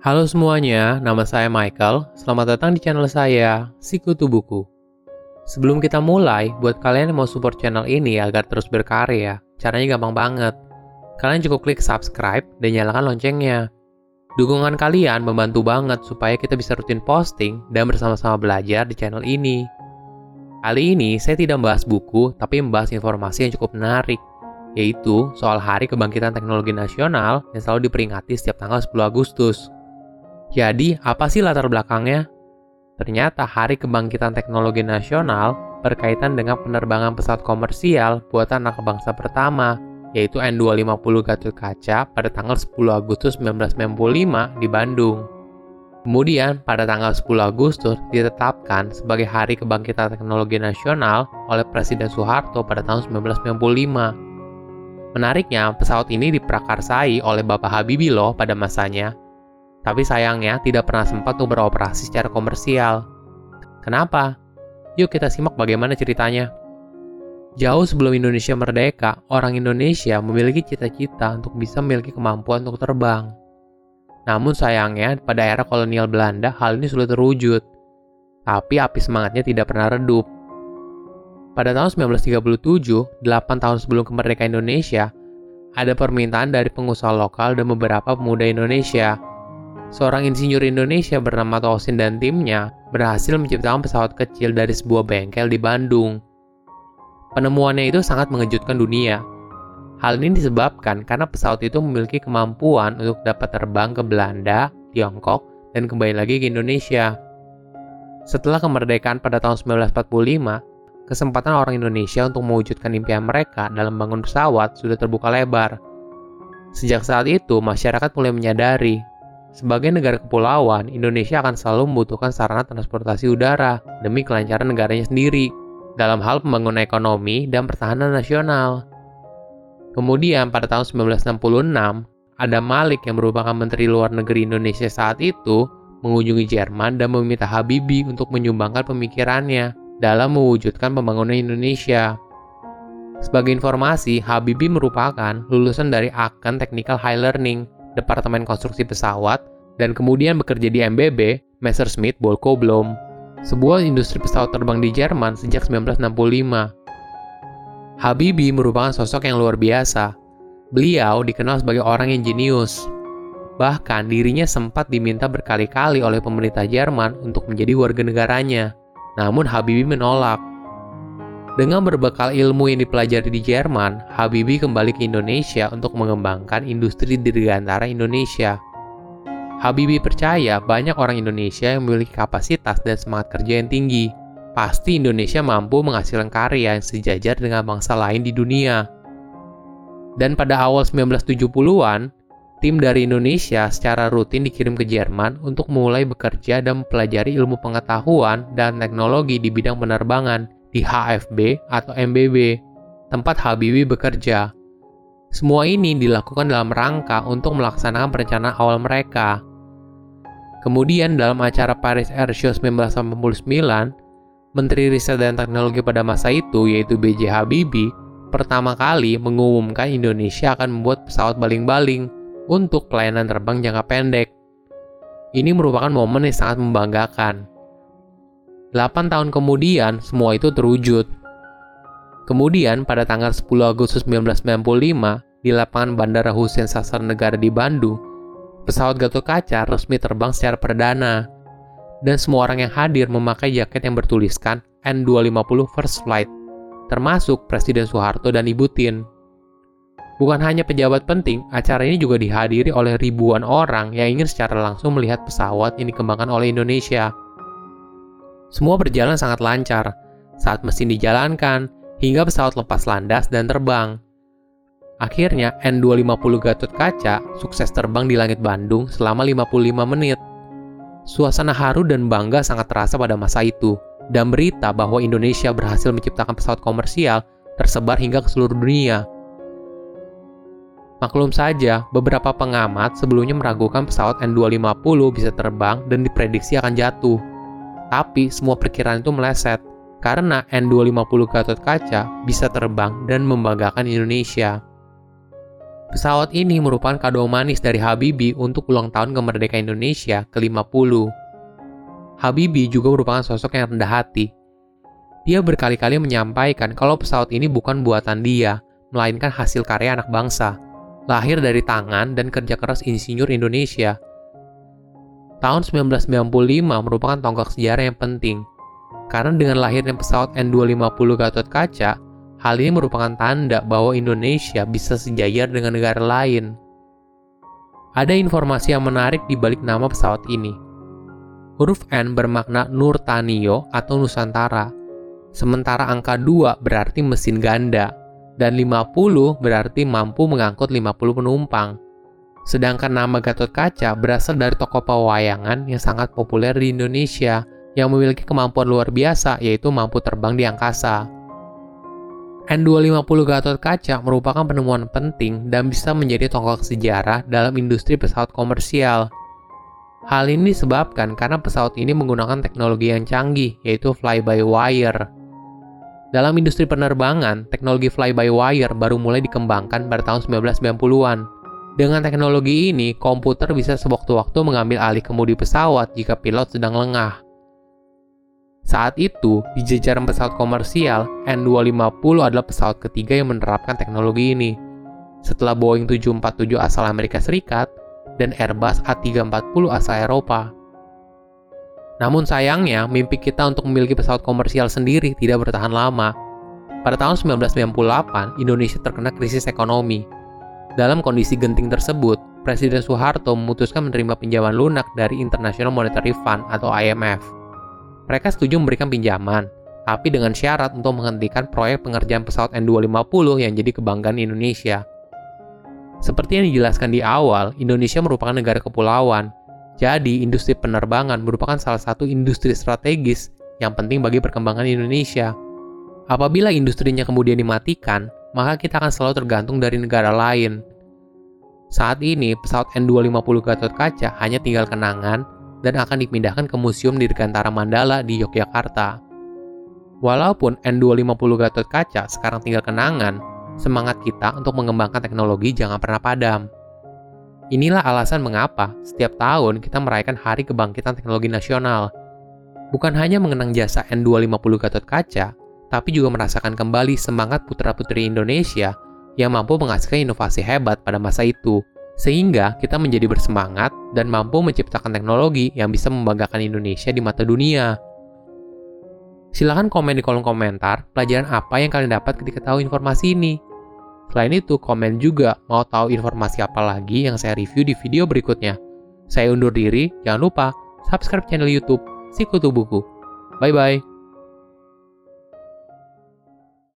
Halo semuanya, nama saya Michael. Selamat datang di channel saya, Sikutu Buku. Sebelum kita mulai, buat kalian yang mau support channel ini agar terus berkarya, caranya gampang banget. Kalian cukup klik subscribe dan nyalakan loncengnya. Dukungan kalian membantu banget supaya kita bisa rutin posting dan bersama-sama belajar di channel ini. Kali ini saya tidak membahas buku, tapi membahas informasi yang cukup menarik, yaitu soal Hari Kebangkitan Teknologi Nasional yang selalu diperingati setiap tanggal 10 Agustus. Jadi, apa sih latar belakangnya? Ternyata Hari Kebangkitan Teknologi Nasional berkaitan dengan penerbangan pesawat komersial buatan anak bangsa pertama, yaitu N250 Gatot Kaca pada tanggal 10 Agustus 1995 di Bandung. Kemudian, pada tanggal 10 Agustus ditetapkan sebagai Hari Kebangkitan Teknologi Nasional oleh Presiden Soeharto pada tahun 1995. Menariknya, pesawat ini diprakarsai oleh Bapak Habibie loh pada masanya, tapi sayangnya tidak pernah sempat untuk beroperasi secara komersial. Kenapa? Yuk kita simak bagaimana ceritanya. Jauh sebelum Indonesia merdeka, orang Indonesia memiliki cita-cita untuk bisa memiliki kemampuan untuk terbang. Namun sayangnya, pada era kolonial Belanda, hal ini sulit terwujud. Tapi api semangatnya tidak pernah redup. Pada tahun 1937, 8 tahun sebelum kemerdekaan Indonesia, ada permintaan dari pengusaha lokal dan beberapa pemuda Indonesia seorang insinyur Indonesia bernama Tosin dan timnya berhasil menciptakan pesawat kecil dari sebuah bengkel di Bandung. Penemuannya itu sangat mengejutkan dunia. Hal ini disebabkan karena pesawat itu memiliki kemampuan untuk dapat terbang ke Belanda, Tiongkok, dan kembali lagi ke Indonesia. Setelah kemerdekaan pada tahun 1945, kesempatan orang Indonesia untuk mewujudkan impian mereka dalam bangun pesawat sudah terbuka lebar. Sejak saat itu, masyarakat mulai menyadari sebagai negara kepulauan, Indonesia akan selalu membutuhkan sarana transportasi udara demi kelancaran negaranya sendiri dalam hal pembangunan ekonomi dan pertahanan nasional. Kemudian pada tahun 1966, ada Malik yang merupakan Menteri Luar Negeri Indonesia saat itu mengunjungi Jerman dan meminta Habibie untuk menyumbangkan pemikirannya dalam mewujudkan pembangunan Indonesia. Sebagai informasi, Habibie merupakan lulusan dari Aachen Technical High Learning Departemen Konstruksi Pesawat, dan kemudian bekerja di MBB, Messerschmitt Bolko Blom, sebuah industri pesawat terbang di Jerman sejak 1965. Habibie merupakan sosok yang luar biasa. Beliau dikenal sebagai orang yang jenius. Bahkan dirinya sempat diminta berkali-kali oleh pemerintah Jerman untuk menjadi warga negaranya. Namun Habibie menolak. Dengan berbekal ilmu yang dipelajari di Jerman, Habibie kembali ke Indonesia untuk mengembangkan industri dirgantara Indonesia. Habibie percaya banyak orang Indonesia yang memiliki kapasitas dan semangat kerja yang tinggi. Pasti Indonesia mampu menghasilkan karya yang sejajar dengan bangsa lain di dunia. Dan pada awal 1970-an, tim dari Indonesia secara rutin dikirim ke Jerman untuk mulai bekerja dan mempelajari ilmu pengetahuan dan teknologi di bidang penerbangan di HFB atau MBB, tempat Habibie bekerja. Semua ini dilakukan dalam rangka untuk melaksanakan perencanaan awal mereka. Kemudian dalam acara Paris Air Show 1989, Menteri Riset dan Teknologi pada masa itu yaitu B.J. Habibie pertama kali mengumumkan Indonesia akan membuat pesawat baling-baling untuk pelayanan terbang jangka pendek. Ini merupakan momen yang sangat membanggakan. 8 tahun kemudian, semua itu terwujud. Kemudian, pada tanggal 10 Agustus 1995, di lapangan Bandara Hussein Sastra Negara di Bandung, pesawat Gatot Kaca resmi terbang secara perdana. Dan semua orang yang hadir memakai jaket yang bertuliskan N250 First Flight, termasuk Presiden Soeharto dan Ibu Tin. Bukan hanya pejabat penting, acara ini juga dihadiri oleh ribuan orang yang ingin secara langsung melihat pesawat yang dikembangkan oleh Indonesia. Semua berjalan sangat lancar saat mesin dijalankan hingga pesawat lepas landas dan terbang. Akhirnya, N250 Gatot Kaca sukses terbang di langit Bandung selama 55 menit. Suasana haru dan bangga sangat terasa pada masa itu, dan berita bahwa Indonesia berhasil menciptakan pesawat komersial tersebar hingga ke seluruh dunia. Maklum saja, beberapa pengamat sebelumnya meragukan pesawat N250 bisa terbang dan diprediksi akan jatuh. Tapi semua perkiraan itu meleset karena N250 Gatot Kaca bisa terbang dan membanggakan Indonesia. Pesawat ini merupakan kado manis dari Habibie untuk ulang tahun kemerdekaan Indonesia ke-50. Habibie juga merupakan sosok yang rendah hati. Dia berkali-kali menyampaikan kalau pesawat ini bukan buatan dia, melainkan hasil karya anak bangsa, lahir dari tangan dan kerja keras insinyur Indonesia. Tahun 1995 merupakan tonggak sejarah yang penting, karena dengan lahirnya pesawat N250 Gatot Kaca, Hal ini merupakan tanda bahwa Indonesia bisa sejajar dengan negara lain. Ada informasi yang menarik di balik nama pesawat ini. Huruf N bermakna Nurtanio atau Nusantara, sementara angka 2 berarti mesin ganda, dan 50 berarti mampu mengangkut 50 penumpang. Sedangkan nama Gatot Kaca berasal dari tokoh pewayangan yang sangat populer di Indonesia yang memiliki kemampuan luar biasa yaitu mampu terbang di angkasa. N250 Gatot Kaca merupakan penemuan penting dan bisa menjadi tonggak sejarah dalam industri pesawat komersial. Hal ini disebabkan karena pesawat ini menggunakan teknologi yang canggih, yaitu fly-by-wire. Dalam industri penerbangan, teknologi fly-by-wire baru mulai dikembangkan pada tahun 1990-an. Dengan teknologi ini, komputer bisa sewaktu-waktu mengambil alih kemudi pesawat jika pilot sedang lengah. Saat itu, di jajaran pesawat komersial, N250 adalah pesawat ketiga yang menerapkan teknologi ini. Setelah Boeing 747 asal Amerika Serikat dan Airbus A340 asal Eropa. Namun sayangnya, mimpi kita untuk memiliki pesawat komersial sendiri tidak bertahan lama. Pada tahun 1998, Indonesia terkena krisis ekonomi. Dalam kondisi genting tersebut, Presiden Soeharto memutuskan menerima pinjaman lunak dari International Monetary Fund atau IMF mereka setuju memberikan pinjaman, tapi dengan syarat untuk menghentikan proyek pengerjaan pesawat N250 yang jadi kebanggaan Indonesia. Seperti yang dijelaskan di awal, Indonesia merupakan negara kepulauan, jadi industri penerbangan merupakan salah satu industri strategis yang penting bagi perkembangan Indonesia. Apabila industrinya kemudian dimatikan, maka kita akan selalu tergantung dari negara lain. Saat ini, pesawat N250 Gatot Kaca hanya tinggal kenangan dan akan dipindahkan ke Museum Dirgantara Mandala di Yogyakarta. Walaupun N250 Gatot Kaca sekarang tinggal kenangan, semangat kita untuk mengembangkan teknologi jangan pernah padam. Inilah alasan mengapa setiap tahun kita merayakan Hari Kebangkitan Teknologi Nasional. Bukan hanya mengenang jasa N250 Gatot Kaca, tapi juga merasakan kembali semangat putra-putri Indonesia yang mampu menghasilkan inovasi hebat pada masa itu sehingga kita menjadi bersemangat dan mampu menciptakan teknologi yang bisa membanggakan Indonesia di mata dunia. Silahkan komen di kolom komentar pelajaran apa yang kalian dapat ketika tahu informasi ini. Selain itu, komen juga mau tahu informasi apa lagi yang saya review di video berikutnya. Saya undur diri, jangan lupa subscribe channel YouTube Sikutu Buku. Bye bye.